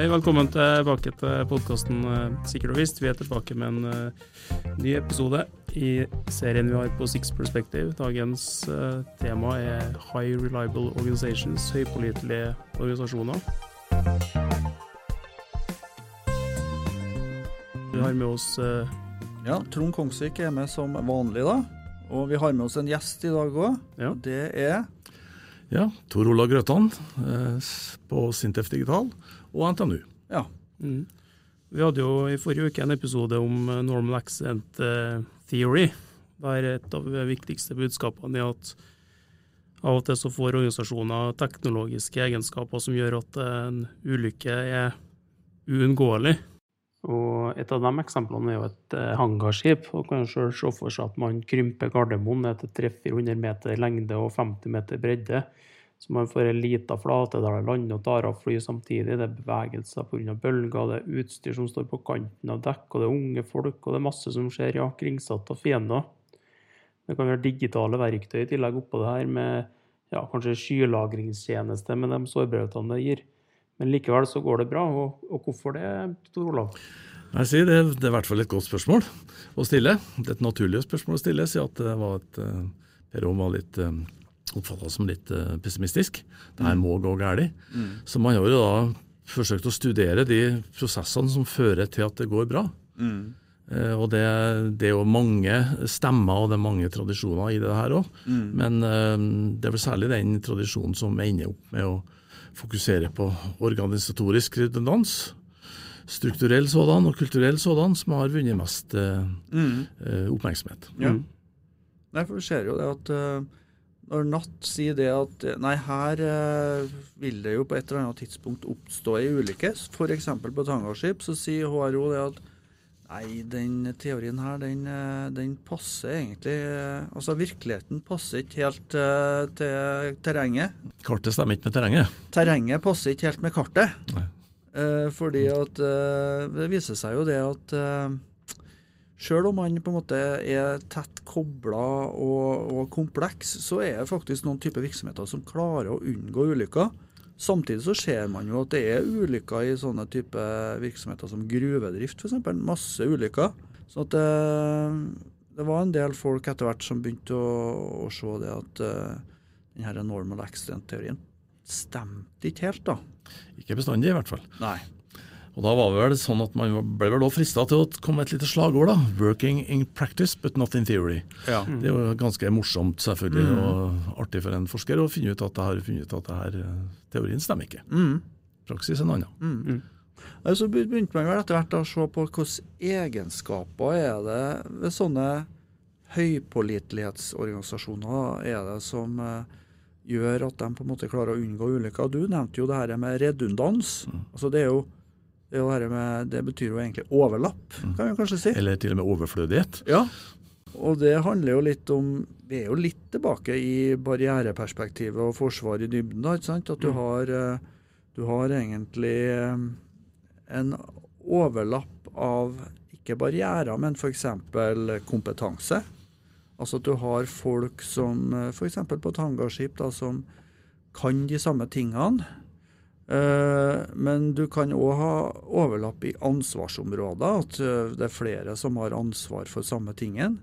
Hei, velkommen tilbake til podkasten Sikkert og visst. Vi er tilbake med en uh, ny episode i serien vi har på Six Perspective. Dagens uh, tema er High Reliable Organizations, høypålitelige organisasjoner. Vi har med oss uh, Ja, Trond Kongsvik er med som vanlig, da. Og vi har med oss en gjest i dag òg. Ja. Det er Ja, Tor Ola Grøtan eh, på Sintef Digital og NTNU. Ja. Mm. Vi hadde jo i forrige uke en episode om eh, normal Accent eh, theory. Der et av de viktigste budskapene er at av og til så får organisasjoner teknologiske egenskaper som gjør at en ulykke er uunngåelig. Og et av de eksemplene er jo et eh, hangarskip. og kan selv se for seg at man krymper Gardermoen ned til 300-400 meter lengde og 50 meter bredde. Så man får en liten flate der det lander og tar av fly samtidig. Det er bevegelser pga. bølger, det er utstyr som står på kanten av dekk, og det er unge folk, og det er masse som skjer, ja, kringsatt av fiender. Det kan være digitale verktøy i tillegg oppå det her, med ja, kanskje skylagringstjeneste med de sårbarhetene det gir. Men likevel så går det bra, og, og hvorfor det, Tor Olav? Jeg sier det, det er i hvert fall et godt spørsmål å stille. Det er et naturlig spørsmål å stille, siden at det var et eh, Per Ohm var litt eh, oppfatta som litt eh, pessimistisk. Det her må gå galt. Så man har jo da forsøkt å studere de prosessene som fører til at det går bra. Mm. og det, det er jo mange stemmer og det er mange tradisjoner i det her òg. Men eh, det er vel særlig den tradisjonen som ender opp med å fokusere på organisatorisk redundans, strukturell sådan og kulturell sådan, som har vunnet mest eh, eh, oppmerksomhet. Ja. Nei, for vi ser jo det at eh, når Natt sier det at nei, her eh, vil det jo på et eller annet tidspunkt oppstå ei ulykke, f.eks. på Tangaskip, så sier HRO det at nei, den teorien her, den, eh, den passer egentlig eh, Altså virkeligheten passer ikke helt uh, til terrenget. Kartet stemmer ikke med terrenget. Terrenget passer ikke helt med kartet. Eh, fordi at uh, det viser seg jo det at Sjøl om man på en måte er tett kobla og, og kompleks, så er det faktisk noen typer virksomheter som klarer å unngå ulykker. Samtidig så ser man jo at det er ulykker i sånne type virksomheter som gruvedrift f.eks. Masse ulykker. Så at eh, det var en del folk etter hvert som begynte å, å se det at uh, denne normal accident-teorien stemte ikke helt, da. Ikke bestandig, i hvert fall. Nei. Og da var det vel sånn at man ble vel frista til å komme med et lite slagord, da. 'Working in practice, but not in theory'. Ja. Det er jo ganske morsomt selvfølgelig, og artig for en forsker å finne ut at det her, ut at det her, eh, teorien stemmer ikke. Mm. Praksis en annen. Mm. Så begynte man vel etter hvert å se på hvilke egenskaper er det ved sånne høypålitelighetsorganisasjoner er det som eh, gjør at de på en måte klarer å unngå ulykker. Du nevnte jo det her med redundans. Altså det er jo det, med, det betyr jo egentlig overlapp, kan vi kanskje si. Eller til og med overflødighet. Ja, og det handler jo litt om Vi er jo litt tilbake i barriereperspektivet og forsvar i dybden, da, ikke sant? At du har, eh, du har egentlig eh, en overlapp av ikke barrierer, men f.eks. kompetanse. Altså at du har folk som f.eks. på et hangarskip da, som kan de samme tingene. Eh, Men du kan òg ha overlapp i ansvarsområder, at eh, det er flere som har ansvar for samme tingen.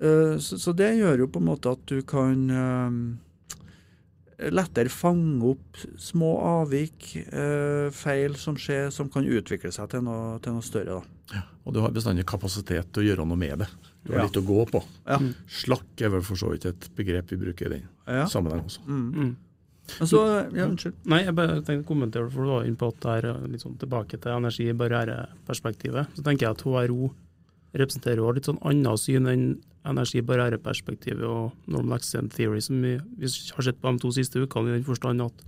Eh, Så det gjør jo på en måte at du kan eh, lettere fange opp små avvik, eh, feil som skjer, som kan utvikle seg til noe, til noe større. da. Og du har bestandig kapasitet til å gjøre noe med det. Du har Ja. litt å gå på. Ja. Slakk er vel for så vidt et begrep vi bruker i den Ja. sammenheng også. Mm. Men så, ja, unnskyld. Nei, jeg bare tenkte å kommentere, for du var inne på at det er litt sånn tilbake til energi-barriereperspektivet. Så tenker jeg at HRO representerer jo litt sånn annet syn enn energi-barriereperspektivet og normal accident theory, som vi, vi har sett på de to siste ukene, i den forstand at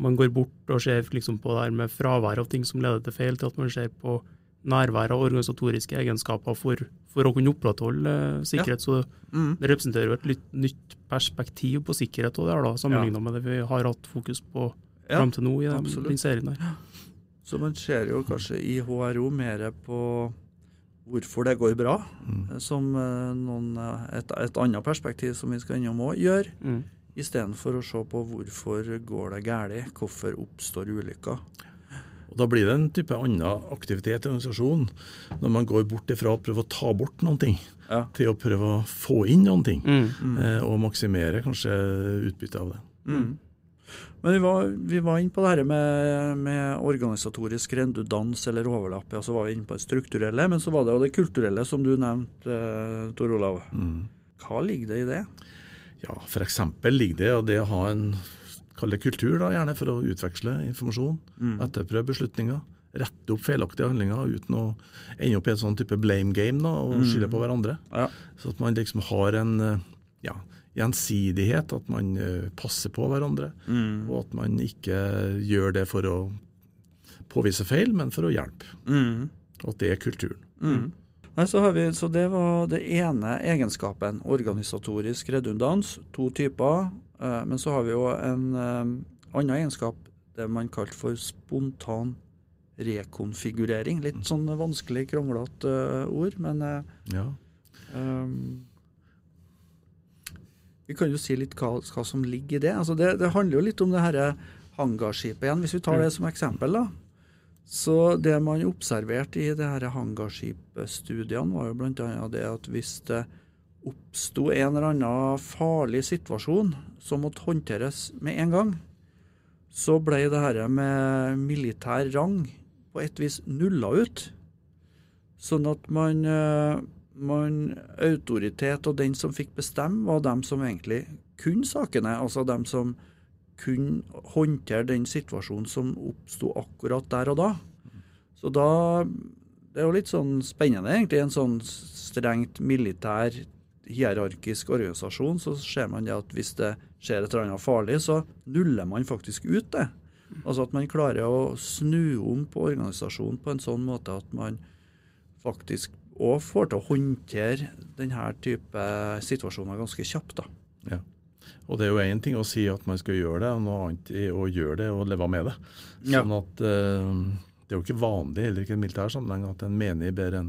man går bort og ser liksom på det her med fravær av ting som leder til feil, til at man ser på nærvær og organisatoriske egenskaper for, for å kunne opprettholde sikkerhet. sikkerhet. Så Mm. det representerer jo et litt nytt perspektiv på sikkerhet, og det er da, sammenlignet med det vi har hatt fokus på Ja, fram til nå i den, den serien her. Så man ser jo kanskje i HRO mer på hvorfor det går bra, som eh, noen, eh, et, et annet perspektiv som vi skal innom òg, gjør. Mm. Istedenfor å se på hvorfor går det galt, hvorfor oppstår ulykker. Og Da blir det en type annen aktivitet i organisasjonen, når man går bort ifra å prøve å ta bort noen ting, Ja. til å prøve å få inn noen ting, Mm. eh, og maksimere kanskje utbyttet av det. Mm. Men vi var, vi var inne på det her med, med organisatorisk redundans eller overlapp. Ja, så var vi inne på det strukturelle, men så var det jo det kulturelle som du nevnte, eh, Tor Olav. Mm. Hva ligger det i det? Ja, F.eks. ligger det i det å ha en kall det kultur, da, gjerne for å utveksle informasjon, Mm. etterprøve beslutninger, rette opp feilaktige handlinger uten å ende opp i en sånn type blame game da, og skylde på hverandre. Ja. Så at man liksom har en eh, ja, gjensidighet, at man eh, passer på hverandre. Mm. Og at man ikke gjør det for å påvise feil, men for å hjelpe. Mm. Og at det er kulturen. Mm. Nei, så, har vi, så det var det ene egenskapen. Organisatorisk redundans. To typer. Eh, men så har vi jo en eh, annen egenskap, det man kalte for spontan rekonfigurering. Litt sånn vanskelig, kronglete eh, ord, men Ja. Um, vi kan jo si litt hva, hva som ligger i det. Altså det. Det handler jo litt om det her hangarskipet igjen, hvis vi tar det som eksempel. da. Så det man observerte i det her hangarskipstudiene, var jo bl.a. det at hvis det oppsto en eller annen farlig situasjon som måtte håndteres med en gang, så ble det her med militær rang på et vis nulla ut. Sånn at man, eh, man Autoritet og den som fikk bestemme, var dem som egentlig kunne sakene. Altså dem som kunne håndtere den situasjonen som oppsto akkurat der og da. Så da Det er jo litt sånn spennende, egentlig. En sånn strengt militær, hierarkisk organisasjon, så ser man det at hvis det skjer et eller annet farlig, så nuller man faktisk ut det. Altså at man klarer å snu om på organisasjonen på en sånn måte at man faktisk òg får til å håndtere denne type situasjoner ganske kjapt. da. Ja. Og det er jo én ting å si at man skal gjøre det, og noe annet å gjøre det og leve med det. Sånn at eh, Det er jo ikke vanlig, heller ikke i en militær sammenheng, at en menig ber en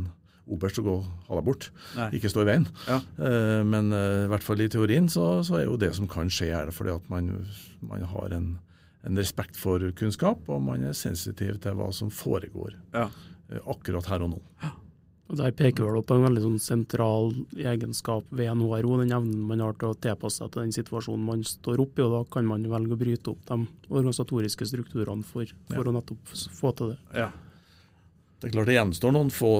oberst å gå ha deg bort. Nei. Ikke stå i veien. Ja. Uh, men uh, i hvert fall i teorien så, så er jo det som kan skje, her, fordi at man, man har en, en respekt for kunnskap, og man er sensitiv til hva som foregår Ja. uh, akkurat her og nå. Og Der peker vel på en veldig sånn sentral egenskap ved NHRO, HRO, den evnen man har til å tilpasse seg til den situasjonen man står oppe i. og Da kan man velge å bryte opp de organisatoriske strukturene for, for å nettopp få til det. Ja. Det er klart det gjenstår noen få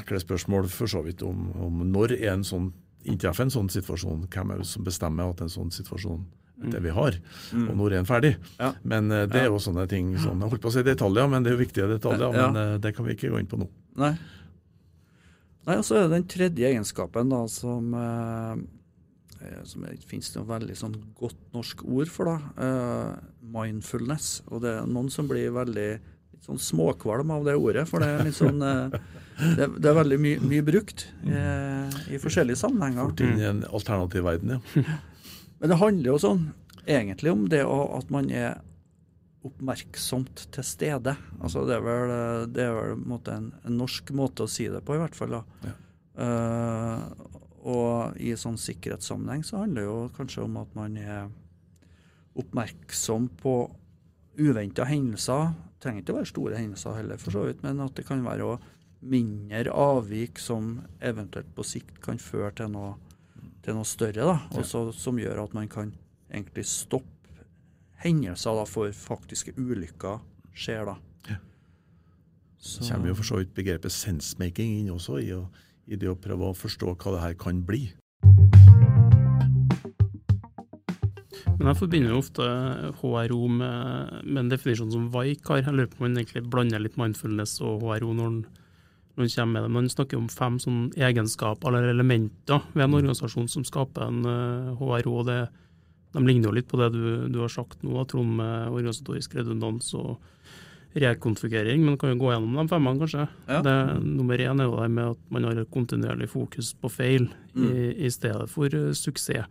ekle spørsmål for så vidt om, om når er en sånn, inntreffer en sånn situasjon. Hvem er det som bestemmer at en sånn situasjon det vi har, og når er den ferdig? Ja. Men eh, det er jo sånne ting sånn, Jeg holdt på å si detaljer, men det er jo viktige detaljer. Ja. Men eh, det kan vi ikke gå inn på nå. Nei. Nei, og så er det den tredje egenskapen da, som, eh, eh, som det finnes noe veldig sånn godt norsk ord for. da, eh, Mindfulness. Og det er noen som blir veldig sånn småkvalm av det ordet, for det er litt sånn eh, det, det er veldig mye, my brukt eh, i forskjellige sammenhenger. Fort inn i en alternativ verden, ja. Men det handler jo sånn egentlig om det at man er oppmerksomt til stede. Altså det er vel, eh, det er vel en, måte en, en norsk måte å si det på, i hvert fall. da. Ja. Uh, og i sånn sikkerhetssammenheng så handler det jo kanskje om at man er oppmerksom på uventa hendelser. Trenger ikke å være store hendelser heller, for så vidt, men at det kan være mindre avvik som eventuelt på sikt kan føre til noe, til noe større, da, også, som gjør at man kan egentlig stoppe hendelser da, for faktiske ulykker skjer. da. Ja. Så, Så kommer jo for så vidt begrepet sensemaking inn også, i, å, i det å prøve å forstå hva det her kan bli. Men jeg forbinder jo ofte HRO med, med en definisjon som Vaik har. Jeg lurer på om man egentlig blander litt mindfulness og HRO når man kommer med det. Man snakker om fem sånn egenskaper eller elementer ved en organisasjon som skaper en eh, HRO. det de ligner jo litt på det du, du har sagt nå, Trond, med organisatorisk redundans og rekonfigurering, men kan jo gå gjennom de femmene, kanskje. Ja. Det, nummer én er jo det med at man har et kontinuerlig fokus på feil i, i stedet for uh, suksess.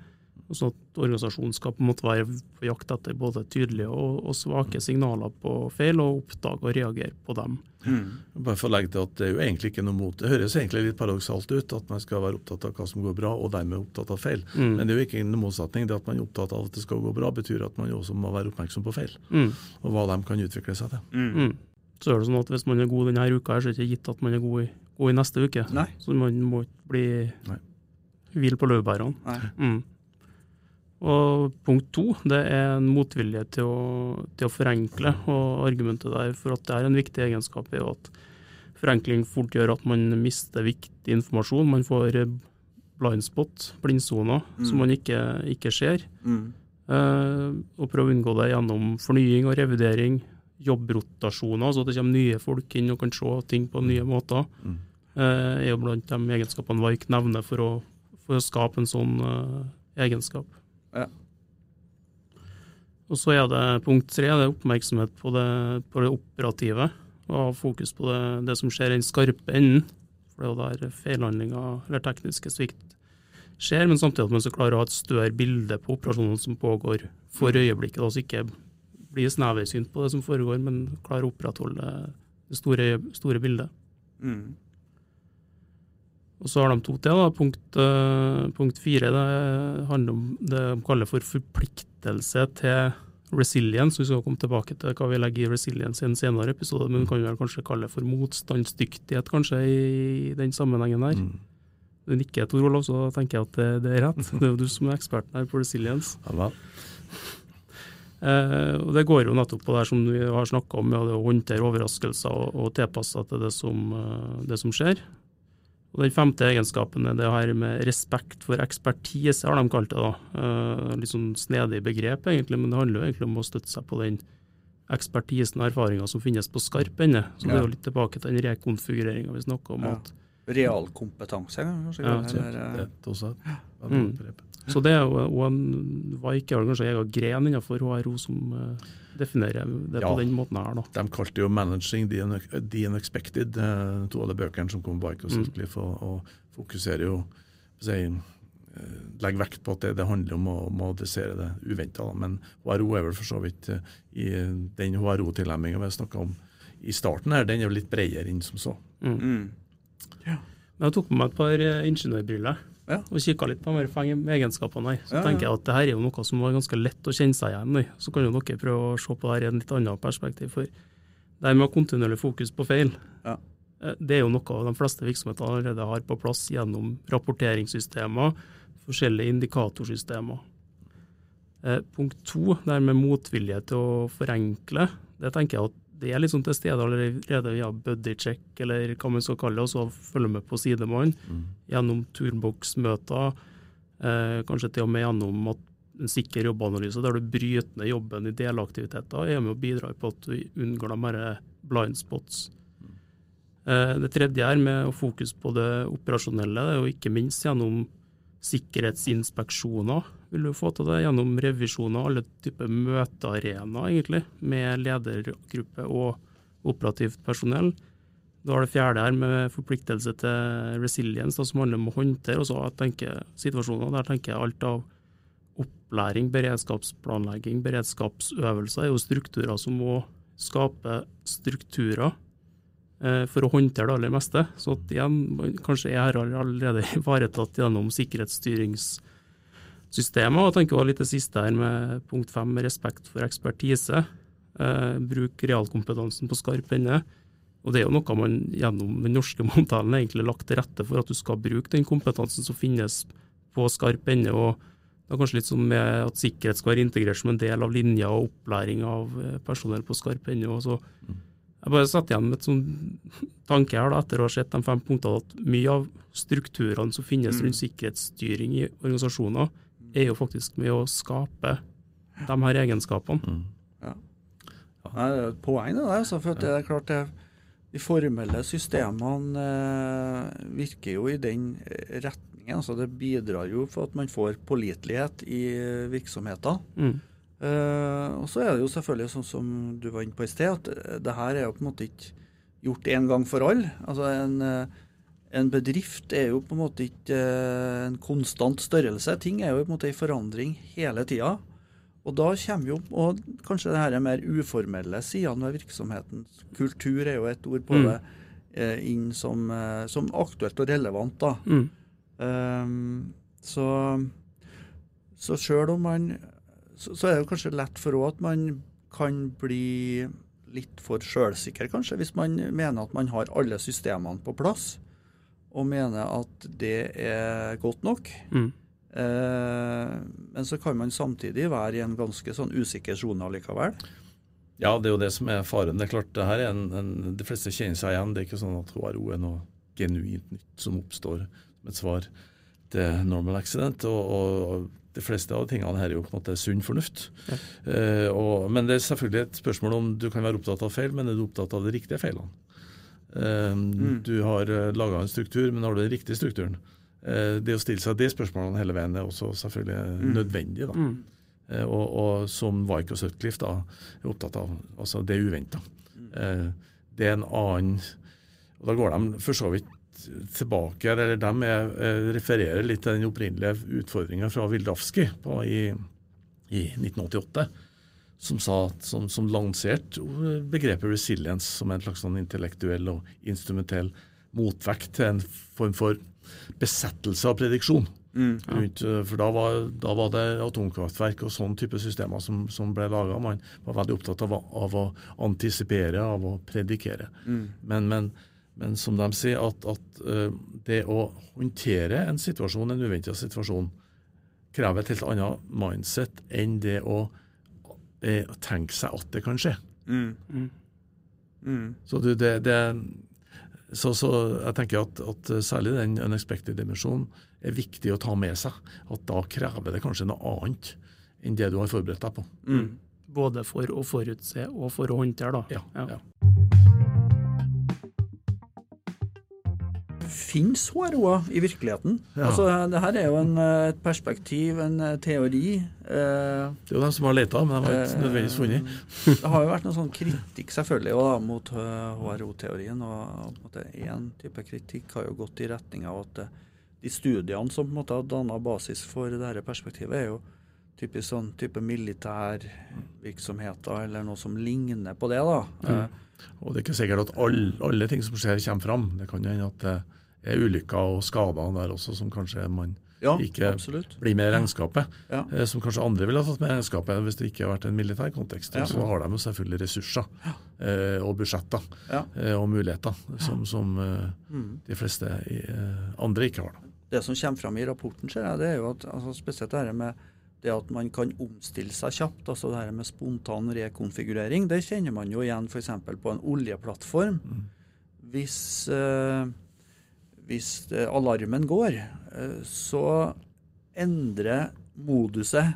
Og Sånn at organisasjonen skal på en måte være på jakt etter både tydelige og, og svake signaler på feil, og oppdage og reagere på dem. Mm. Bare for å legge til at Det er jo egentlig ikke noe mot det. høres egentlig litt paradoksalt ut at man skal være opptatt av hva som går bra, og dermed opptatt av feil. Mm. Men det er jo ikke noen motsetning. Det at man er opptatt av at det skal gå bra, betyr at man også må være oppmerksom på feil. Mm. Og hva de kan utvikle seg til. Mm. Mm. Så er det sånn at hvis man er god denne uka, så er det ikke gitt at man er god i, god i neste uke. Nei. Så man må ikke bli Nei. hvil på laurbærene. Mm. Og punkt to, det er en motvilje til å, til å forenkle. Og argumentet der for at det er en viktig egenskap, er jo at forenkling fort gjør at man mister viktig informasjon. Man får blindspot, blind spot, blindsoner, Mm. som man ikke, ikke ser. Mm. Eh, og prøve å unngå det gjennom fornying og revidering, jobbrotasjoner, så det kommer nye folk inn og kan se ting på nye måter. Mm. eh, er jo blant de egenskapene Vark nevner for å, for å skape en sånn eh, egenskap. Ja. Og så er det punkt tre, det er oppmerksomhet på det, på det operative. Og ha fokus på det, det som skjer i den skarpe enden. For det er jo der feilhandlinger eller tekniske svikt skjer, men samtidig at man skal klare å ha et større bilde på operasjonene som pågår for øyeblikket. Da, så ikke blir sneversynt på det som foregår, men klare å opprettholde det store, store bildet. Mm. Og så har de to til. da. Punkt, eh, punkt fire det handler om det de kaller for forpliktelse til resilience. Vi skal komme tilbake til hva vi legger i resilience i en senere episode, men vi kan vel kanskje kalle det for motstandsdyktighet kanskje i den sammenhengen her. Mm. Du nikker, Tor Olav, så tenker jeg at det, det er rett. Det er jo du som er eksperten her på resilience. Ja. Eh, og Det går jo nettopp på det som vi har snakka om, med å håndtere overraskelser og, og tilpasse seg til det som, eh, det som skjer. Og Den femte egenskapen er det her med respekt for ekspertise, har de kalt det. da. Eh, litt sånn snedig begrep, egentlig, men det handler jo egentlig om å støtte seg på den ekspertisen og erfaringa som finnes på skarp ende. Så det er jo litt tilbake til den rekonfigureringa vi snakker om. Ja. at Realkompetanse, kanskje. Ja, kalle det, eller, Det er også et det, Mm. begrep. Så det er jo en Vaik er kanskje en egen gren innenfor HRO som eh, definerer det Ja. på den måten her. da. De kalte jo 'Managing the, Unex- the Unexpected', eh, to av de bøkene som kom bak oss. Mm. For, og, og fokuserer jo si, eh, Legger vekt på at det, det handler om å, om å adressere det uventa. Men HRO er vel for så vidt i den HRO-tilnærminga vi har snakka om i starten her, den er jo litt bredere enn som så. Mm. mm. Ja. jeg tok på meg et par ingeniørbriller Ja. og kikka litt på egenskapene her. Så Ja, tenker jeg at det her er jo noe som var ganske lett å kjenne seg igjen i. Så kan jo dere prøve å se på det her i en litt annet perspektiv. For det her med å kontinuerlig fokus på feil, Ja. eh, det er jo noe de fleste virksomheter allerede har på plass gjennom rapporteringssystemer, forskjellige indikatorsystemer. Eh, Punkt to, det her med motvilje til å forenkle, det tenker jeg at det er sånn til stede allerede via buddycheck, eller hva man skal kalle det, og så følge med på sidemann gjennom turboksmøter, eh, kanskje til og med gjennom at en sikker jobbanalyse der du bryter ned jobben i delaktiviteter, er med å bidra på at du unngår de her blind spots. Eh, det tredje er med å fokus på det operasjonelle, det er jo ikke minst gjennom sikkerhetsinspeksjoner. Vil du få til det gjennom revisjoner, alle typer møtearenaer egentlig, med ledergruppe og operativt personell. Da har det fjerde her med forpliktelse til resilience, da, som handler om å håndtere også, jeg tenker, situasjoner. Der tenker jeg alt av opplæring, beredskapsplanlegging, beredskapsøvelser er jo strukturer som må skape strukturer eh, for å håndtere det aller meste. Så at igjen, kanskje er her allerede ivaretatt gjennom sikkerhetsstyringssystemet. Og jeg tenker også litt det siste her med punkt fem, respekt for ekspertise. Eh, bruk realkompetansen på skarp ende. Og det er jo noe man gjennom den norske modellen egentlig lagt til rette for at du skal bruke den kompetansen som finnes på skarp ende. og det er kanskje litt sånn med at sikkerhet skal være integrert som en del av linja og opplæring av eh, personell på skarp ende. så Jeg bare setter igjen med et sånn tanke her da, etter å ha sett de fem punktene, at mye av strukturene som finnes rundt sikkerhetsstyring i organisasjoner, er jo faktisk med å skape de her egenskapene. Mm. Nei, det er et poeng, det der. Altså, for det er klart det, De formelle systemene eh, virker jo i den eh, retningen. så Det bidrar jo for at man får pålitelighet i eh, virksomheter. Mm. Eh, og så er det jo selvfølgelig sånn som du var inne på i sted, at eh, det her er jo på en måte ikke gjort en gang for alle. Altså en, eh, en bedrift er jo på en måte ikke eh, en konstant størrelse. Ting er jo på en måte i forandring hele tida. Og da kommer jo og kanskje det her er mer uformelle sidene ved virksomheten. Kultur er jo et ord på Mm. det, eh, inn som, eh, som aktuelt og relevant. da. Mm. Um, så så sjøl om man så, så er det jo kanskje lett for òg at man kan bli litt for sjølsikker, kanskje, hvis man mener at man har alle systemene på plass, og mener at det er godt nok. Mm. Eh, men så kan man samtidig være i en ganske sånn usikker sone allikevel. Ja, det er jo det som er faren. Det er klart, det her er en, en, De fleste kjenner seg igjen. Det er ikke sånn at HRO er noe genuint nytt som oppstår som et svar til normal accident. og, og de fleste av tingene her er jo på en måte sunn fornuft. Ja. Eh, og, men det er selvfølgelig et spørsmål om du kan være opptatt av feil, men er du opptatt av de riktige feilene? Eh, Mm. Du har uh, laga en struktur, men har du den riktige strukturen? Eh, det å stille seg de spørsmålene hele veien er også selvfølgelig Mm. nødvendig. da. Mm. Eh, og, og som Vike og Sutcliffe da, er opptatt av. Altså det uventa. Eh, det er en annen Og da går de for så vidt tilbake, eller de er, eh, refererer litt til den opprinnelige utfordringa fra Wildavsky i, i 1988, som, sa, som, som lanserte begrepet resilience som en slags sånn intellektuell og instrumentell motvekt til en form for besettelse av prediksjon. Rundt, eh, for da var, da var det atomkraftverk og sånn type systemer som, som ble laga. Man var veldig opptatt av, av å antisipere, av å predikere. Men, men, men som de sier, at, at eh, det å håndtere en situasjon, en uventa situasjon, krever et helt annet mindset enn det å eh, tenke seg at det kan skje. Mm. Mm. Mm. Så, du, det, det, så, så jeg tenker at, at særlig den unexpected dimensjonen er viktig å ta med seg. At da krever det kanskje noe annet enn det du har forberedt deg på. Mm. Både for å forutse og for å håndtere, da. Ja, Ja. ja. Fins HRO-er i virkeligheten? Ja. Altså, det her er jo en, eh, et perspektiv, en eh, teori. Eh, Det er jo dem som har leta, men de har ikke nødvendigvis funnet. det har jo vært noe sånn kritikk selvfølgelig også, da, mot HRO-teorien. og Én en type kritikk har jo gått i retning av at eh, de studiene som på en måte har danna basis for dette perspektivet, er jo typisk sånn type militærvirksomheter eller noe som ligner på det. da. Mm. Og det er ikke sikkert at alle, alle ting som skjer, kommer fram. Det kan hende at det ulykker og skader der også som kanskje man ja, Ikke- absolutt. blir med i regnskapet. Ja. eh, Som kanskje andre ville ha tatt med i regnskapet hvis det ikke har vært en militær kontekst. Ja. Så har de jo selvfølgelig ressurser eh, og budsjetter eh, og muligheter som, som Mm. de fleste andre ikke har. Det som kommer fram i rapporten, ser jeg, det er jo at altså spesielt det med det at man kan omstille seg kjapt, altså det her med spontan rekonfigurering, det kjenner man jo igjen f.eks. på en oljeplattform. Hvis, eh, hvis eh, alarmen går, eh, så endrer moduset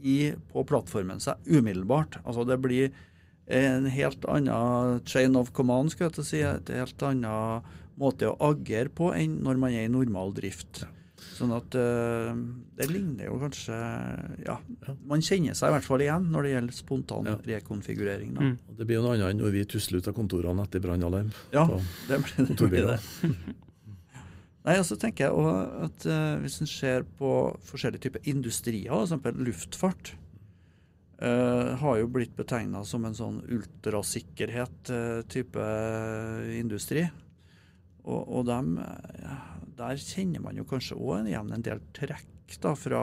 i, på plattformen seg umiddelbart. Altså det blir en helt annen chain of command, skal jeg til å si. Et helt annen måte å agere på enn når man er i normal drift. Sånn at eh, det ligner jo kanskje Ja, man kjenner seg i hvert fall igjen når det gjelder spontan Ja. rekonfigurering. Da. Mm. Det blir jo noe annet enn når vi tusler ut av kontorene etter brannalarm. Ja, det blir det. Nei, og så tenker jeg også at uh, Hvis en ser på forskjellige typer industrier, f.eks. luftfart, uh, har jo blitt betegna som en sånn ultrasikkerhet-type industri. Og, og dem, eh, der kjenner man jo kanskje òg igjen en del trekk da, fra,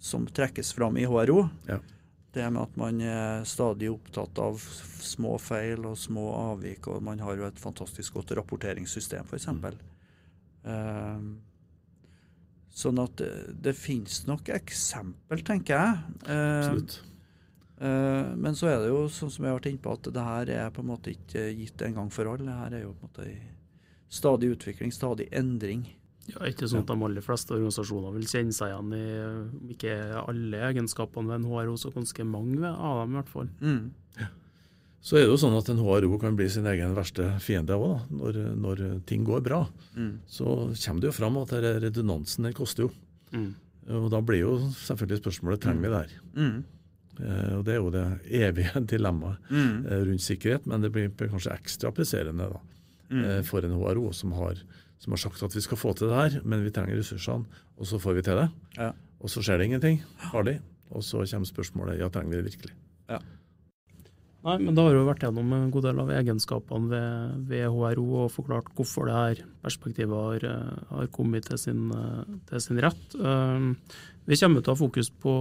som trekkes fram i HRO. Ja. Det med at man er stadig opptatt av små feil og små avvik, og man har jo et fantastisk godt rapporteringssystem, f.eks. Uh, sånn at det, det finnes nok eksempel, tenker jeg. Eh, Absolutt. eh, men så er det jo sånn som jeg har vært inne på, at det her er på en måte ikke gitt en gang for alle. Det her er jo på en måte i stadig utvikling, stadig endring. Ja, ikke sånn at de aller fleste organisasjoner vil kjenne seg igjen i om ikke alle egenskapene ved en HRO, så ganske mange av dem i hvert fall. Mm. Så er det jo sånn at en HRO kan bli sin egen verste fiende òg, når, når ting går bra. Mm. Så kommer det jo fram at denne redundansen den koster jo. Mm. Og da blir jo selvfølgelig spørsmålet trenger vi det her. Mm. Eh, og Det er jo det evige dilemmaet Mm. eh, rundt sikkerhet, men det blir kanskje ekstra presserende da, Mm. eh, for en HRO som har, som har sagt at vi skal få til det her, men vi trenger ressursene, og så får vi til det. Ja. Og så skjer det ingenting farlig, og så kommer spørsmålet ja, trenger vi det virkelig. Nei, men da har vi vært gjennom en god del av egenskapene ved, ved HRO og forklart hvorfor det her perspektivet har, eh, har kommet til sin, eh, til sin rett. Um, Vi kommer til å ha fokus på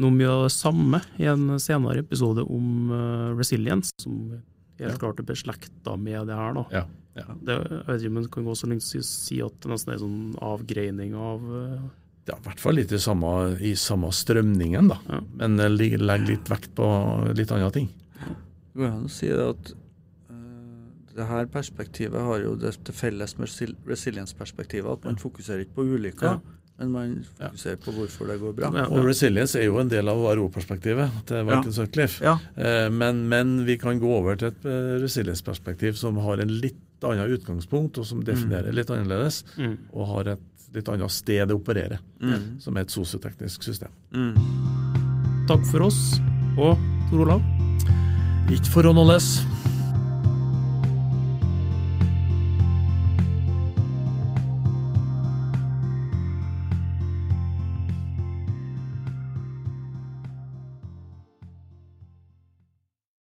noe mye av det samme i en senere episode om uh, resilience, som helt klart er beslekta med det her. Ja, ja. Det, jeg vet ikke om man kan gå så langt å si at det nesten er en sånn avgreining av Det er i hvert fall litt i samme, i samme strømningen, da. Ja. Men legg litt vekt på litt andre ting. Det går an å si det at eh, det her perspektivet har jo det til felles med resil- resilience-perspektivet at man fokuserer ikke på ulykker, Ja. men man Ja. fokuserer på hvorfor det går bra. Ja. Og resilience er jo en del av RO-perspektivet til Martin Sutcliffe. Ja. Eh, Men, men vi kan gå over til et eh, resilience-perspektiv som har en litt annet utgangspunkt, og som definerer litt annerledes, mm. og har et litt annet sted det opererer, Mm. som er et sosioteknisk system. Mm. Takk for oss, og Tor Olav. Ikke for å nåles.